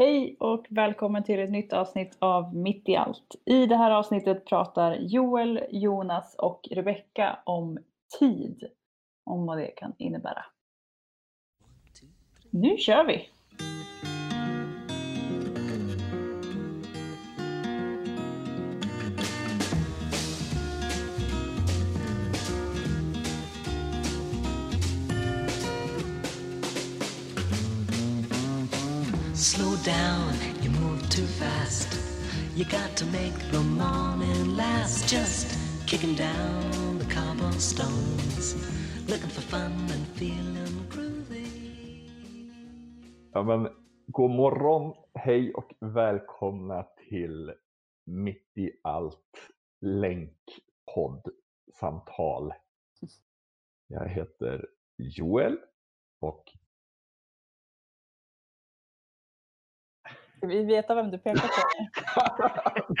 Hej och välkommen till ett nytt avsnitt av Mitt i allt. I det här avsnittet pratar Joel, Jonas och Rebecka om tid. Om vad det kan innebära. Nu kör vi! Down, you move too fast. You got to make the morning last. Just kicking down the cobblestones. Looking for fun and feeling groovy. Ja, men, god morgon, hej och välkomna till Mitt i allt länkpodd-samtal. Jag heter Joel och Ska vi veta vem du pekar på?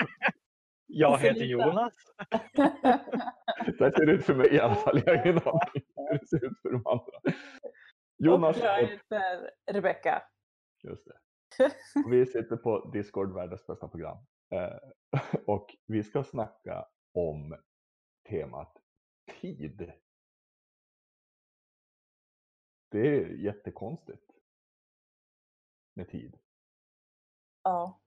Jag heter Jonas. det ser ut för mig i alla fall. Jag har ingen aning hur det ser ut för de andra. Jonas och jag heter Rebecka. just det. Vi sitter på Discord, världens bästa program. Eh, och vi ska snacka om temat tid. Det är jättekonstigt med tid. Ja.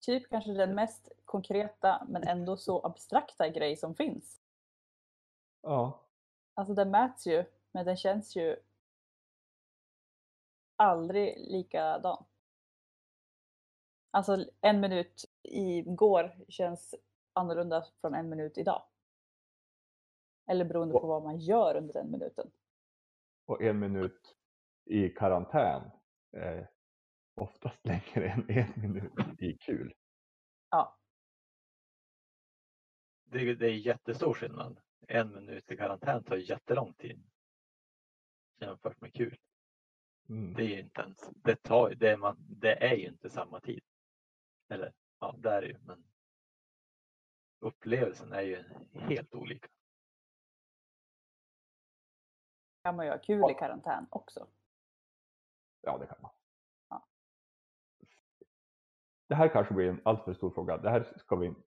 Typ kanske den mest konkreta men ändå så abstrakta grej som finns. Ja, Alltså den mäts ju, men den känns ju aldrig likadan. Alltså en minut igår känns annorlunda från en minut idag. Eller beroende på vad man gör under den minuten. och en minut i karantän är oftast längre än en minut i kul. Ja, Det, är- det är jättestor skillnad. En minut i karantän tar jättelång tid. Jämfört med kul. Mm. Det är ju inte ens, det, tar, det, är man, det är ju inte samma tid. Eller ja, det är det ju. Men upplevelsen är ju helt olika. kan man ju ha kul i karantän också. Ja, det kan man. Det här kanske blir en alltför stor fråga. Det här ska vi inte...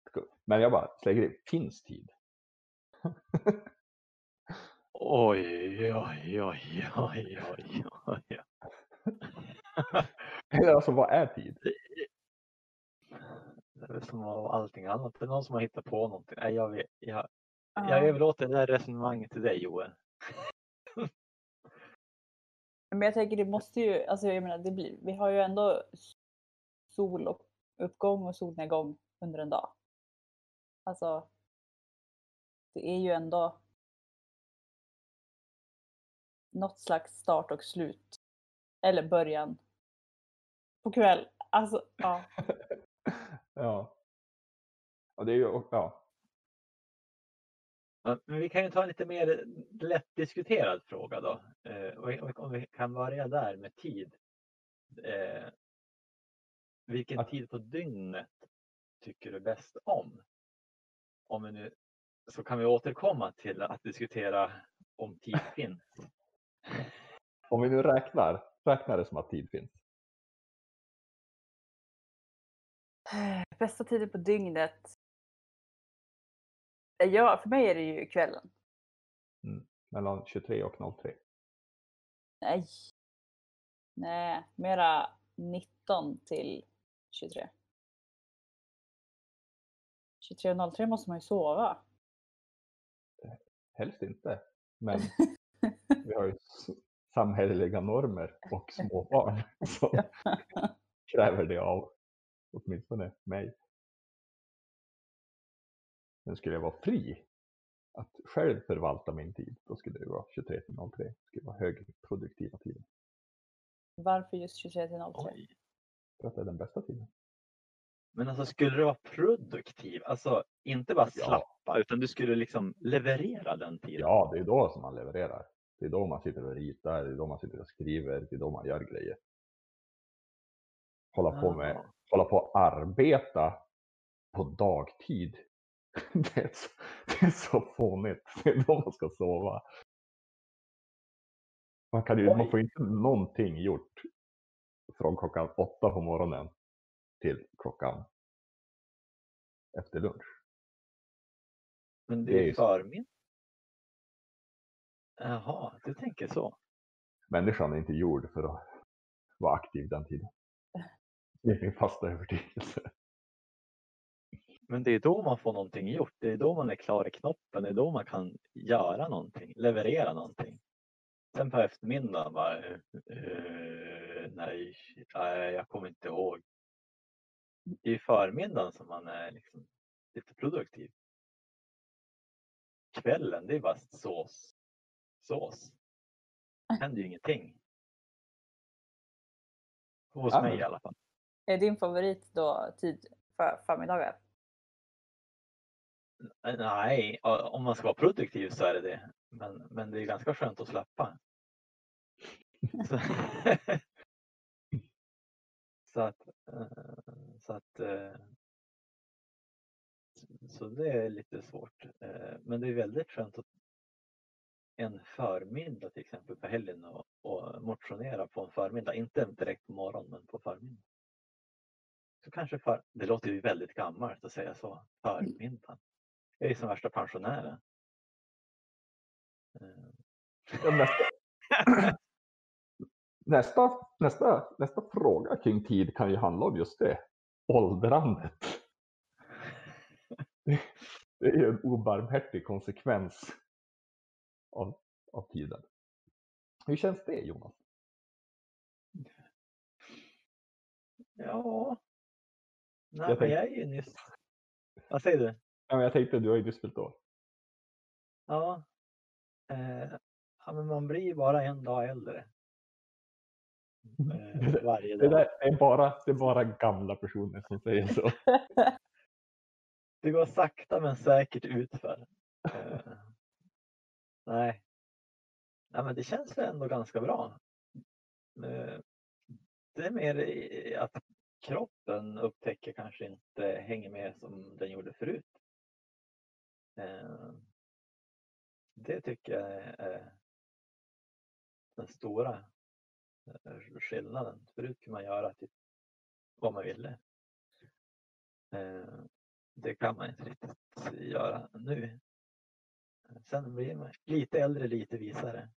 Men jag bara slänger in. Finns tid? Oj, oj, oj, oj, oj, oj. Eller alltså, vad är tid? Det är väl som av allting annat. Det är någon som har hittat på någonting. Nej, jag, vet, jag, Ja. jag överlåter det där resonemanget till dig Joel. Men jag tänker det måste ju, alltså jag menar det blir, vi har ju ändå soluppgång och solnedgång under en dag. Alltså det är ju ändå något slags start och slut. Eller början på kväll. Alltså ja. ja. Och det är ju... Ja. Ja, Men vi kan ju ta en lite mer lättdiskuterad fråga då. Eh, om vi kan börja där med tid. Eh, vilken tid på dygnet tycker du bäst om? Om vi nu, så kan vi återkomma till att diskutera om tid finns. Om vi nu räknar, räknar det som att tid finns. Bästa tiden på dygnet. Ja, för mig är det ju kvällen. Mellan 23 och 03. Nej. Nej, mera 19 till 23. 23.03 måste man ju sova. Helst inte. Men vi har ju samhälleliga normer och småbarn som kräver det av åtminstone mig. Men skulle jag vara fri att själv förvalta min tid, då skulle det vara 23 till 03. Det skulle vara högproduktiva tiden. Varför just 23 till 03? Oj. För att det är den bästa tiden. Men alltså skulle du vara produktiv, alltså inte bara Ja. slappa utan du skulle liksom leverera den tiden. Ja, det är då som man levererar. Det är då man sitter och ritar, det är då man sitter och skriver, det är då man gör grejer. Hålla på med, Ja. hålla på och arbeta på dagtid. Det är, så, det är så fånigt. Det är då man ska sova. Man, kan ju, man får inte någonting gjort från klockan åtta på morgonen till klockan efter lunch. Men det är ju förmiddag. Jaha, du tänker så. Människan är inte gjord för att vara aktiv den tiden. Det är min fasta övertygelse. Men det är då man får någonting gjort. Det är då man är klar i knoppen. Det är då man kan göra någonting, leverera någonting. Sen på eftermiddagen bara, eh, nej, jag kommer inte ihåg. Det är förmiddagen som man är liksom lite produktiv. Kvällen, det är bara sås. Sås. Det händer ju ingenting. Hos Ja, mig i alla fall. Är din favorit då tid för förmiddagar? Nej, om man ska vara produktiv så är det det. Men, men det är ganska skönt att släppa. Så, att, eh, så att eh, så det är lite svårt. Eh, Men det är väldigt skönt att en förmiddag till exempel på helgen och, och motionera på en förmiddag. Inte direkt på morgonen men på förmiddagen. Så kanske för, det låter ju väldigt gammalt att säga så. Förmiddagen. Jag är ju som värsta pensionären. Ja, nästa, nästa, nästa fråga kring tid kan ju handla om just det. Åldrandet. Det, är en obarmhärtig konsekvens av, av tiden. Hur känns det Jonas? Ja. Nej, Jag tänkte- jag är ju nyss. Vad säger du? Ja, men Jag tänkte, du har ju nyss fyllt år. Ja. Eh, ja, men man blir ju bara en dag äldre. Eh, varje Det, dag. där är bara, det är bara gamla personer som säger så. Det går sakta men säkert utför. Eh, nej. nej, men det känns väl ändå ganska bra. Eh, det är mer att kroppen upptäcker kanske inte hänger med som den gjorde förut. Eh, det tycker jag är den stora Eh, skillnaden. Förut kunde man göra typ vad man ville. Eh, det kan man inte riktigt göra nu. Sen blir man lite äldre, lite visare.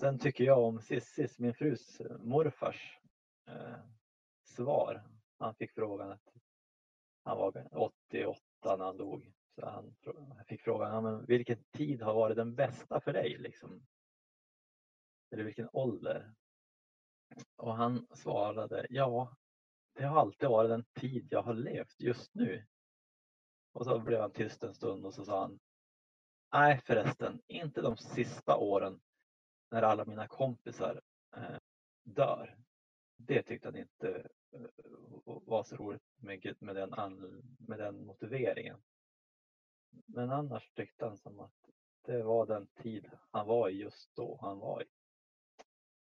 Sen tycker jag om Sissis, min frus eh, morfars eh, svar. Han fick frågan att han var 88 när han dog. Så han han fick frågan, ja, men vilken tid har varit den bästa för dig? Liksom? Eller vilken ålder? Och han svarade, ja, det har alltid varit den tid jag har levt just nu. Och så blev han tyst en stund och så sa han, nej förresten, inte de sista åren när alla mina kompisar eh, dör. Det tyckte han inte eh, var så roligt med, med, den, an- med den motiveringen. Men annars tyckte han som att det var den tid han var i just då han var i.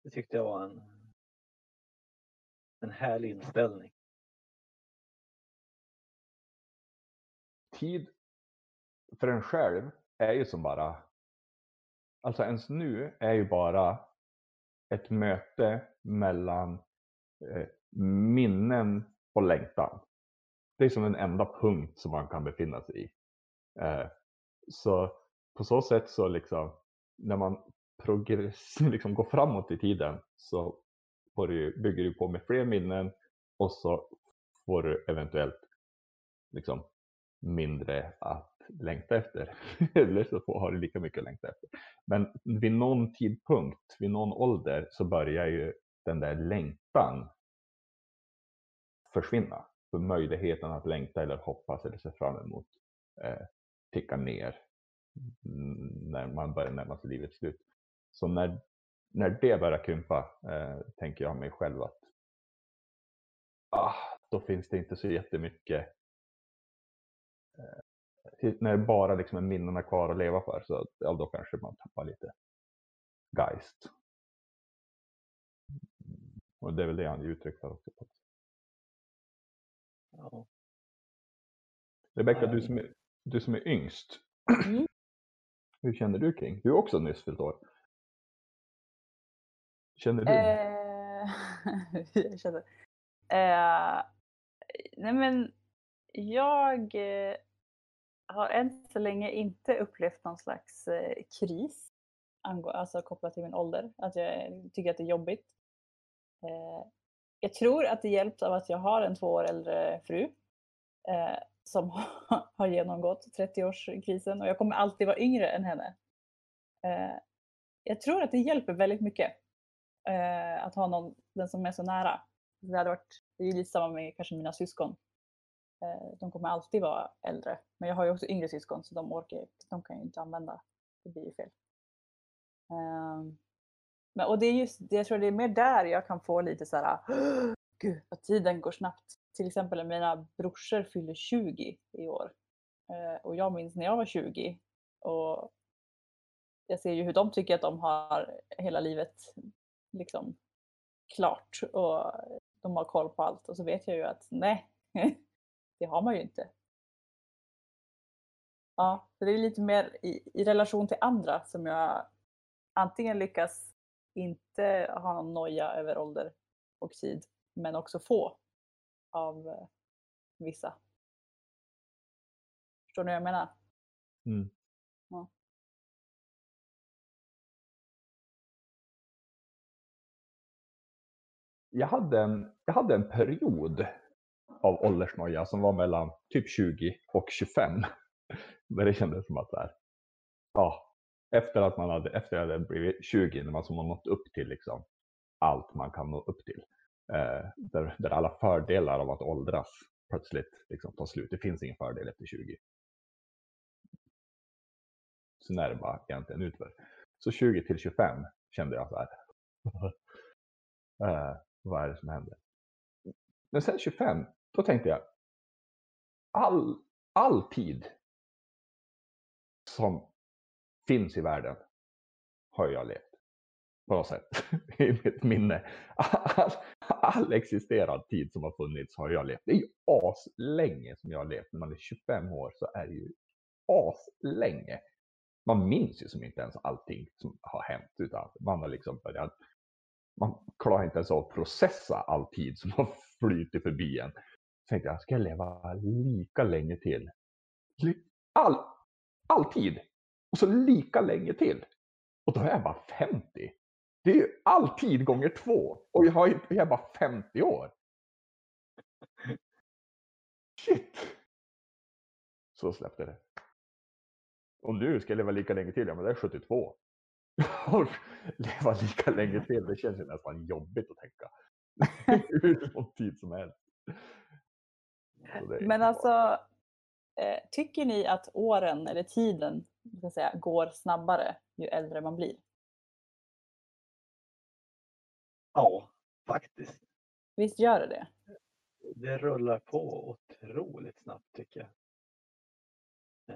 Det tyckte jag var en, en härlig inställning. tid för en själv är ju som bara, alltså ens nu är ju bara ett möte mellan eh, minnen och längtan. Det är som en enda punkt som man kan befinna sig i. Eh, så på så sätt så liksom, när man progress, liksom går framåt i tiden så får du, bygger du på med fler minnen och så får du eventuellt liksom mindre att längta efter. Eller så har du lika mycket att längta efter. Men vid någon tidpunkt, vid någon ålder så börjar ju den där längtan försvinna. För möjligheten att längta eller hoppas eller se fram emot eh, tickar ner mm, när man börjar närma sig livets slut. Så när, när det börjar krympa eh, tänker jag mig själv att ah, då finns det inte så jättemycket till- när det bara liksom är minnena kvar att leva för så ja, då kanske man tappar lite geist. Mm, Och det är väl det han ger uttryck för också. Ja. Rebecka, du som är, du som är yngst. Mm. Hur känner du kring? Du är också nyss fyllt år. Känner du? Eh, hur jag känner. Eh, nej men jag eh, har än så länge inte upplevt någon slags eh, kris, alltså kopplat till min ålder. Att jag tycker att det är jobbigt. Eh, jag tror att det hjälps av att jag har en två år äldre fru eh, som har genomgått 30-årskrisen och jag kommer alltid vara yngre än henne. Eh, jag tror att det hjälper väldigt mycket eh, att ha någon den som är så nära. Det, hade varit, det är ju lite samma med kanske mina syskon. Eh, de kommer alltid vara äldre. Men jag har ju också yngre syskon så de orkar de kan ju inte använda. Det blir ju fel. Eh, men, och det är just, det- jag tror det är mer där jag kan få lite så här, gud vad tiden går snabbt. Till exempel mina brorsor fyller 20 i år. Eh, och jag minns när jag var 20 och jag ser ju hur de tycker att de har hela livet liksom klart och de har koll på allt och så vet jag ju att nej, det har man ju inte. Ja, så det är lite mer i, i relation till andra som jag antingen lyckas inte ha någon noja över ålder och tid men också få av eh, vissa. Förstår ni vad jag menar? Mm. Jag, hade en, jag hade en period av åldersnoja som var mellan typ 20 och 25. Där det kändes som att här, ja, efter att man hade, efter jag hade blivit 20, när man som har nått upp till liksom allt man kan nå upp till. Eh, där, där alla fördelar av att åldras plötsligt liksom tar slut. Det finns ingen fördel efter 20. Så när det bara egentligen utför. Så 20 till 25 kände jag så här. eh, vad är det som händer? Men sen 25, då tänkte jag. All, all tid som finns i världen har jag levt. På något sätt. I mitt minne. All, all existerad tid som har funnits har jag levt. Det är ju aslänge som jag har levt. När man är 25 år så är det ju aslänge. Man minns ju som inte ens allting som har hänt. Utan man har liksom börjat man klarar inte ens av att processa all tid som har flutit förbi en. Så tänkte jag, ska jag leva lika länge till? All, all tid! Och så lika länge till. Och då är jag bara 50. Det är ju all tid gånger två. Och jag, har, jag är bara 50 år. Shit! Så släppte det. Och nu, ska jag leva lika länge till, ja men det är 72. Och leva lika länge till, det känns ju nästan jobbigt att tänka. Hur lång tid som helst. Men alltså, eh, tycker ni att åren eller tiden ska säga, går snabbare ju äldre man blir? Ja, faktiskt. Visst gör det det? Det rullar på otroligt snabbt tycker jag.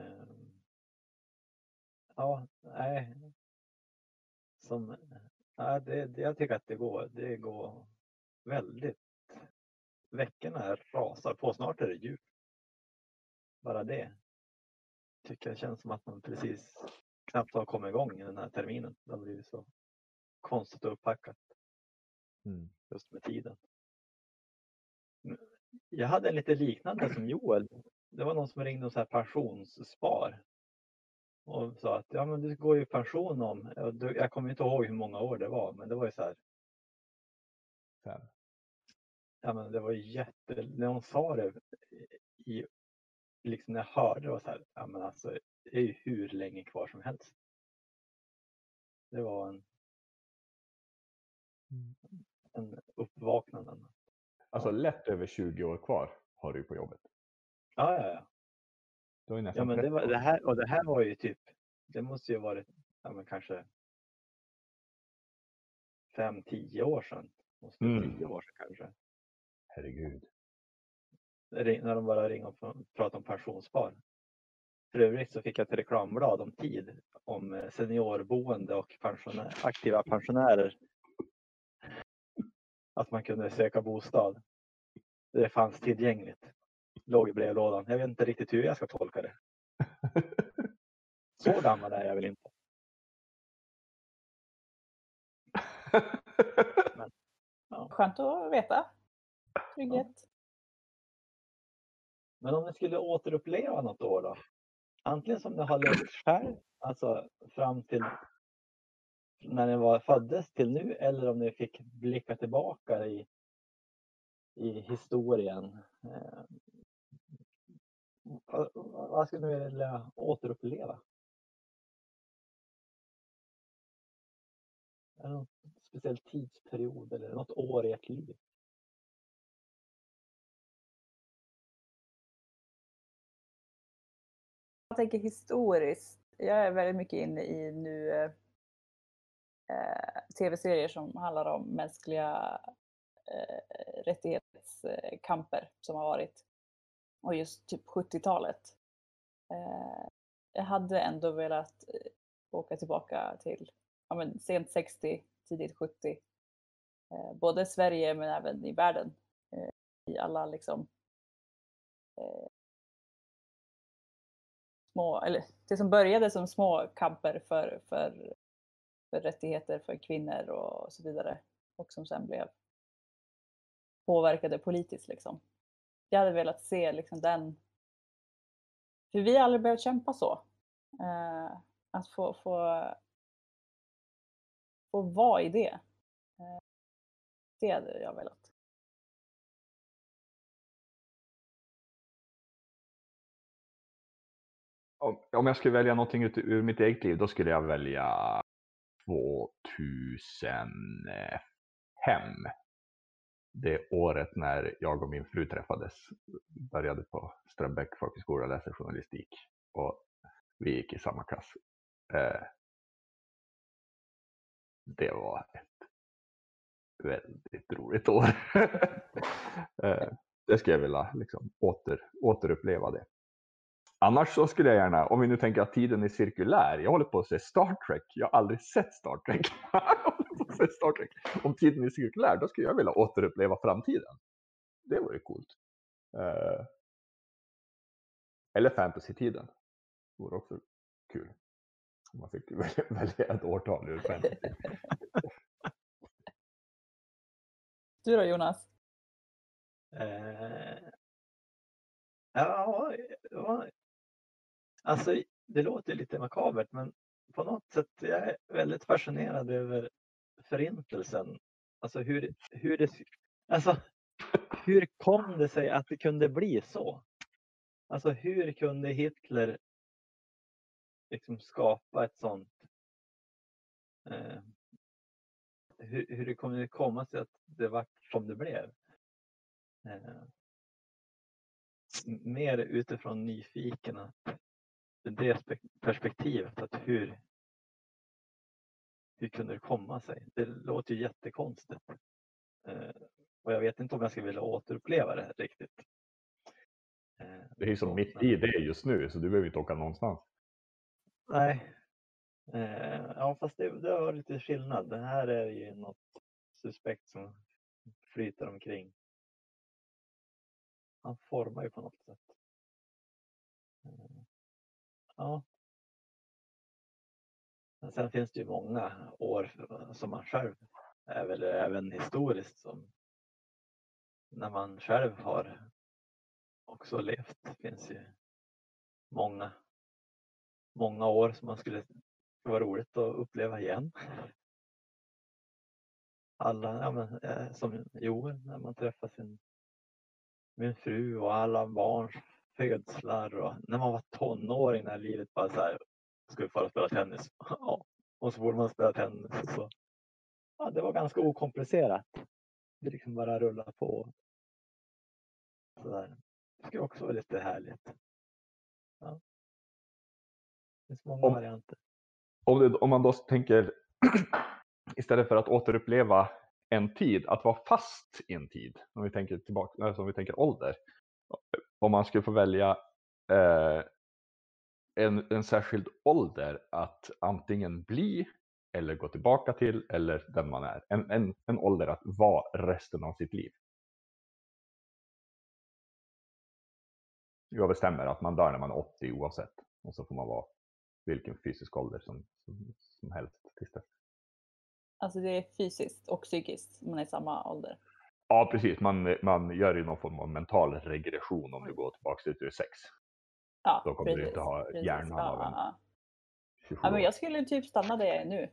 Ehm, Ja, nej. Som, nej det, det, jag tycker att det går, det går väldigt. Veckorna rasar på. Snart är det jul. Bara det. Tycker jag känns som att man precis knappt har kommit igång i den här terminen. Det har blivit så konstigt och Mm. just med tiden. Jag hade en lite liknande som Joel. Det var någon som ringde om så här pensionsspar. Och sa att ja, men du går ju i pension om, jag kommer inte ihåg hur många år det var, men det var ju så här, Fem. ja men det var jätte, när hon sa det i, liksom när jag hörde det var så här, ja men alltså det är ju hur länge kvar som helst. Det var en, en uppvaknande. Alltså lätt över 20 år kvar har du på jobbet. Ja, ja, ja. Har ju Ja, men det, 30 var, det, här, och det här var ju typ, det måste ju varit ja, men kanske fem, tio år sedan. Måste Mm. tio år sedan kanske. Herregud. När de bara ringde och pr- pratade om pensionsspar. För övrigt så fick jag ett reklamblad om tid om eh, seniorboende och pensionär, aktiva pensionärer. Att man kunde söka bostad. Det fanns tillgängligt. Låg i brevlådan. Jag vet inte riktigt hur jag ska tolka det. Så gammal är jag väl inte. Ja. Skönt att veta. Trygghet. Men om ni skulle återuppleva något år då? Antingen som ni har levt själv, alltså fram till när ni var föddes till nu, eller om ni fick blicka tillbaka i, i historien. Vad, skulle ni vilja återuppleva? Är det någon speciell tidsperiod eller något år i ert liv? Jag tänker historiskt. Jag är väldigt mycket inne i nu eh, eh tv-serier som handlar om mänskliga eh, rättighetskamper som har varit. Och just typ 70-talet. Eh, jag hade ändå velat eh, åka tillbaka till ja, men, sent 60, tidigt 70. Eh, både Sverige men även i världen. Eh, I alla liksom eh, små, eller det som började som små kamper för, för, för rättigheter för kvinnor och så vidare. Och som sen blev påverkade politiskt liksom. Jag hade velat se liksom den, för vi har aldrig behövt kämpa så. Eh, att få, få, få vara i det. Eh, det hade jag velat. Om, om jag skulle välja någonting ut, ur mitt eget liv, då skulle jag välja 2005. Det året när jag och min fru träffades. Började på Strömbäck folkhögskola och läste journalistik. Och vi gick i samma klass. Eh, det var ett väldigt roligt år. eh, det skulle jag vilja liksom, åter, återuppleva det. Annars så skulle jag gärna, om vi nu tänker att tiden är cirkulär, jag håller på att se Star Trek, jag har aldrig sett Star Trek. Jag håller på att se Star Trek. Om tiden är cirkulär, då skulle jag vilja återuppleva framtiden. Det vore coolt. Eh, eller fantasy-tiden. Det vore också kul. Om man fick välja, välja ett årtal ur fantasy. Du då Jonas? Ja, ja, alltså det låter lite makabert men på något sätt jag är väldigt fascinerad över förintelsen. Alltså hur, hur det, alltså hur kom det sig att det kunde bli så? Alltså hur kunde Hitler liksom skapa ett sånt eh, hur, hur det kunde komma sig att det var som det blev. Eh, mer utifrån nyfiken att det spek- perspektivet att hur hur kunde det komma sig? Det låter ju jättekonstigt. Eh, och jag vet inte om jag skulle vilja återuppleva det riktigt. Eh, Det är ju som mitt i det just nu, så du behöver inte åka någonstans. Nej. Eh, ja, fast det, det var lite skillnad. Det här är ju något suspekt som flyter omkring. Han formar ju på något sätt. Ja. Men sen finns det ju många år som man själv eller även historiskt som när man själv har också levt. Det finns ju många många år som man skulle vara roligt att uppleva igen. Alla, ja men, eh, som Joel, när man träffar sin min fru och alla barns födslar och när man var tonåring när livet bara så här, ska vi fara och spela tennis? Ja, och så borde man spela tennis. Så. Ja, det var ganska okomplicerat. Det liksom bara rulla på. Så där. Det skulle också vara lite härligt. Ja. Det finns många Om- varianter. Om, det, om man då tänker, istället för att återuppleva en tid, att vara fast i en tid, om vi tänker, tillbaka, alltså om vi tänker ålder. Om man skulle få välja eh, en, en särskild ålder att antingen bli eller gå tillbaka till eller den man är. En, en, en ålder att vara resten av sitt liv. Jag bestämmer att man dör när man är 80 oavsett. Och så får man vara vilken fysisk ålder som, som, som helst tills dess. Alltså det är fysiskt och psykiskt, man är i samma ålder. Ja, precis. Man, man gör ju någon form av mental regression om du går tillbaka till 26. Ja, Då kommer du precis, inte ha precis. hjärnan ja, av en ja, 27 ja. men jag skulle typ stanna där jag är nu.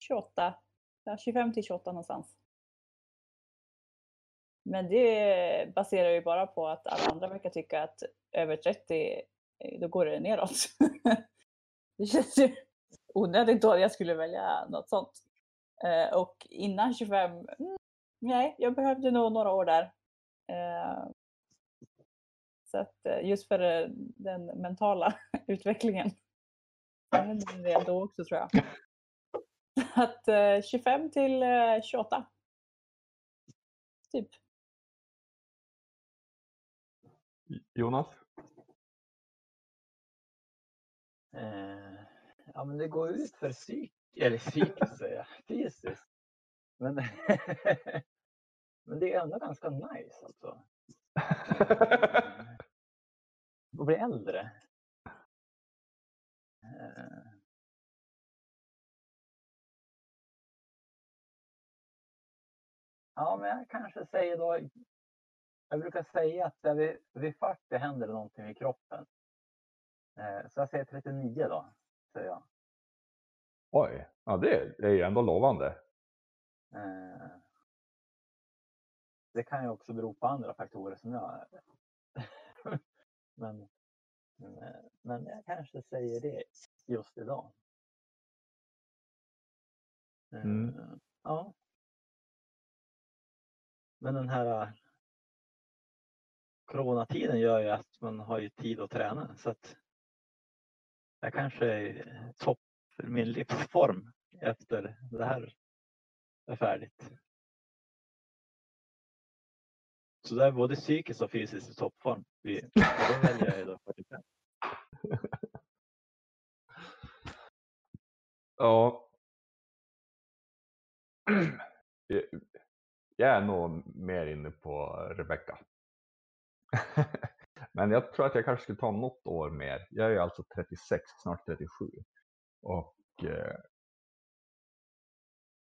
28, ja, 25 till 28 någonstans. Men det baserar ju bara på att alla andra verkar tycka att över 30, eh, då går det neråt. det känns ju onödigt då jag skulle välja något sånt. Eh, och innan 25, mm, nej, jag behövde nog några år där. Eh, så att eh, just för eh, den mentala utvecklingen. Jag hände det då också tror jag. Att eh, 25 till eh, 28. Typ. Jonas? Eh, ja, men det går ut för psyk eller psykiskt säger jag, fysiskt. Men, men det är ändå ganska nice alltså. Att bli äldre. Eh, Ja, men jag kanske säger då. Jag brukar säga att vid, vid 40 händer det någonting i kroppen. Eh, Så jag säger 39 då, säger jag. Oj, ja det, det är ju ändå lovande. Eh, Det kan ju också bero på andra faktorer som jag... men, men, eh, men jag kanske säger det just idag. Eh, Mm. Ja. Men den här eh, coronatiden gör ju att man har ju tid att träna så att jag kanske är topp för min livsform efter det här är färdigt. Så det är både psykiskt och fysiskt i toppform. Vi- Då väljer jag ju då 45. Ja. Jag är nog mer inne på Rebecka. Men jag tror att jag kanske skulle ta något år mer. Jag är ju alltså 36, snart 37. Och eh,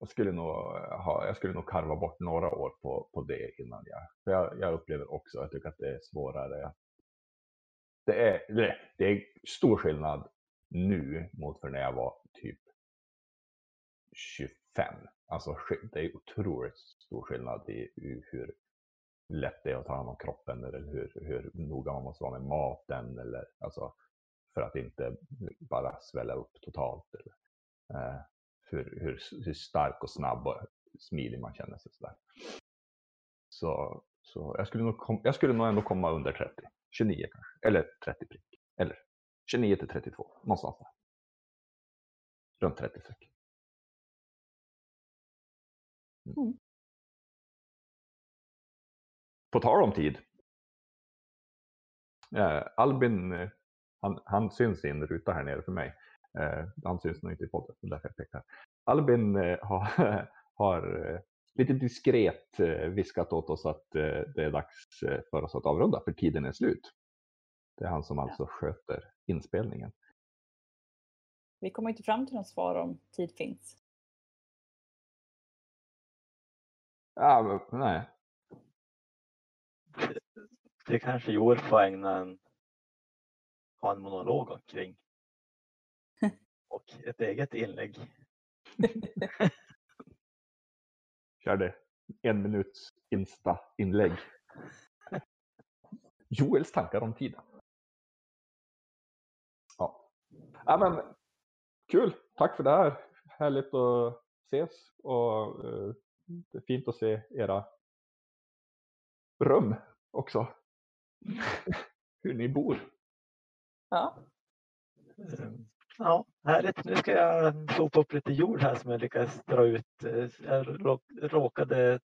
jag skulle nog eh, ha, jag skulle nog karva bort några år på, på det innan jag, för jag, jag upplever också, jag tycker att det är svårare. Det är, det, det är stor skillnad nu mot för när jag var typ 25. Alltså det är otroligt stor skillnad i, i hur lätt det är att ta hand om kroppen eller hur, hur noga man måste vara med maten eller alltså för att inte bara svälla upp totalt. Eller, eh, hur, hur, hur stark och snabb och smidig man känner sig. Sådär. Så, så jag, skulle nog kom, jag skulle nog ändå komma under 30. 29 kanske. Eller 30 prick. Eller 29 till 32. Någonstans där. Runt 30 streck. Mm. På tal om tid. Eh, Albin, eh, han, han syns i en ruta här nere för mig. Eh, han syns nog inte i podden, det är därför jag pekar. Albin eh, har, har eh, lite diskret eh, viskat åt oss att eh, det är dags eh, för oss att avrunda, för tiden är slut. Det är han som alltså sköter inspelningen. Vi kommer inte fram till något svar om tid finns. Ja, men, nej. Det kanske Joel får ägna en, ha en monolog omkring. Och ett eget inlägg. Körde en minuts Insta-inlägg. Joels tankar om tiden. Ja. ja men, kul, tack för det här. Härligt att ses och eh, det är fint att se era rum också. Hur ni bor. Ja, Mm. Ja, härligt. Nu ska jag sopa upp lite jord här som jag lyckades dra ut. Jag rå- råkade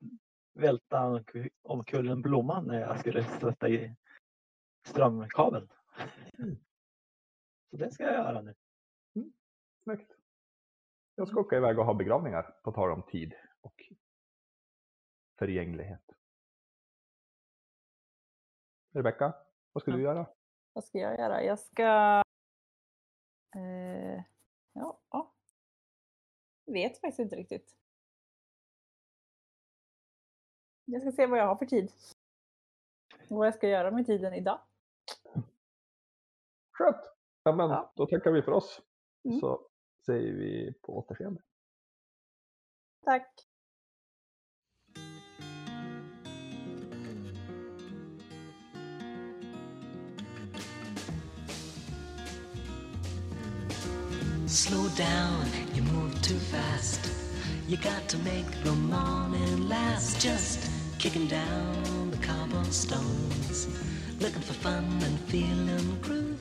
välta omku- omkull en blomma när jag skulle sätta i strömkabeln. Så det ska jag göra nu. Snyggt. Jag ska åka iväg och ha begravningar på tal om tid och förgänglighet. Rebecka, vad ska du göra? vad ska jag göra? Jag ska... Eh, ja. Vet faktiskt inte riktigt. Jag ska se vad jag har för tid. Vad jag ska göra med tiden idag. Skönt! Ja, men ja. då tackar vi för oss. Mm. Så säger vi på återseende. Tack! Slow down, you move too fast. You got to make the morning last. Just kicking down the cobblestones, looking for fun and feeling groovy.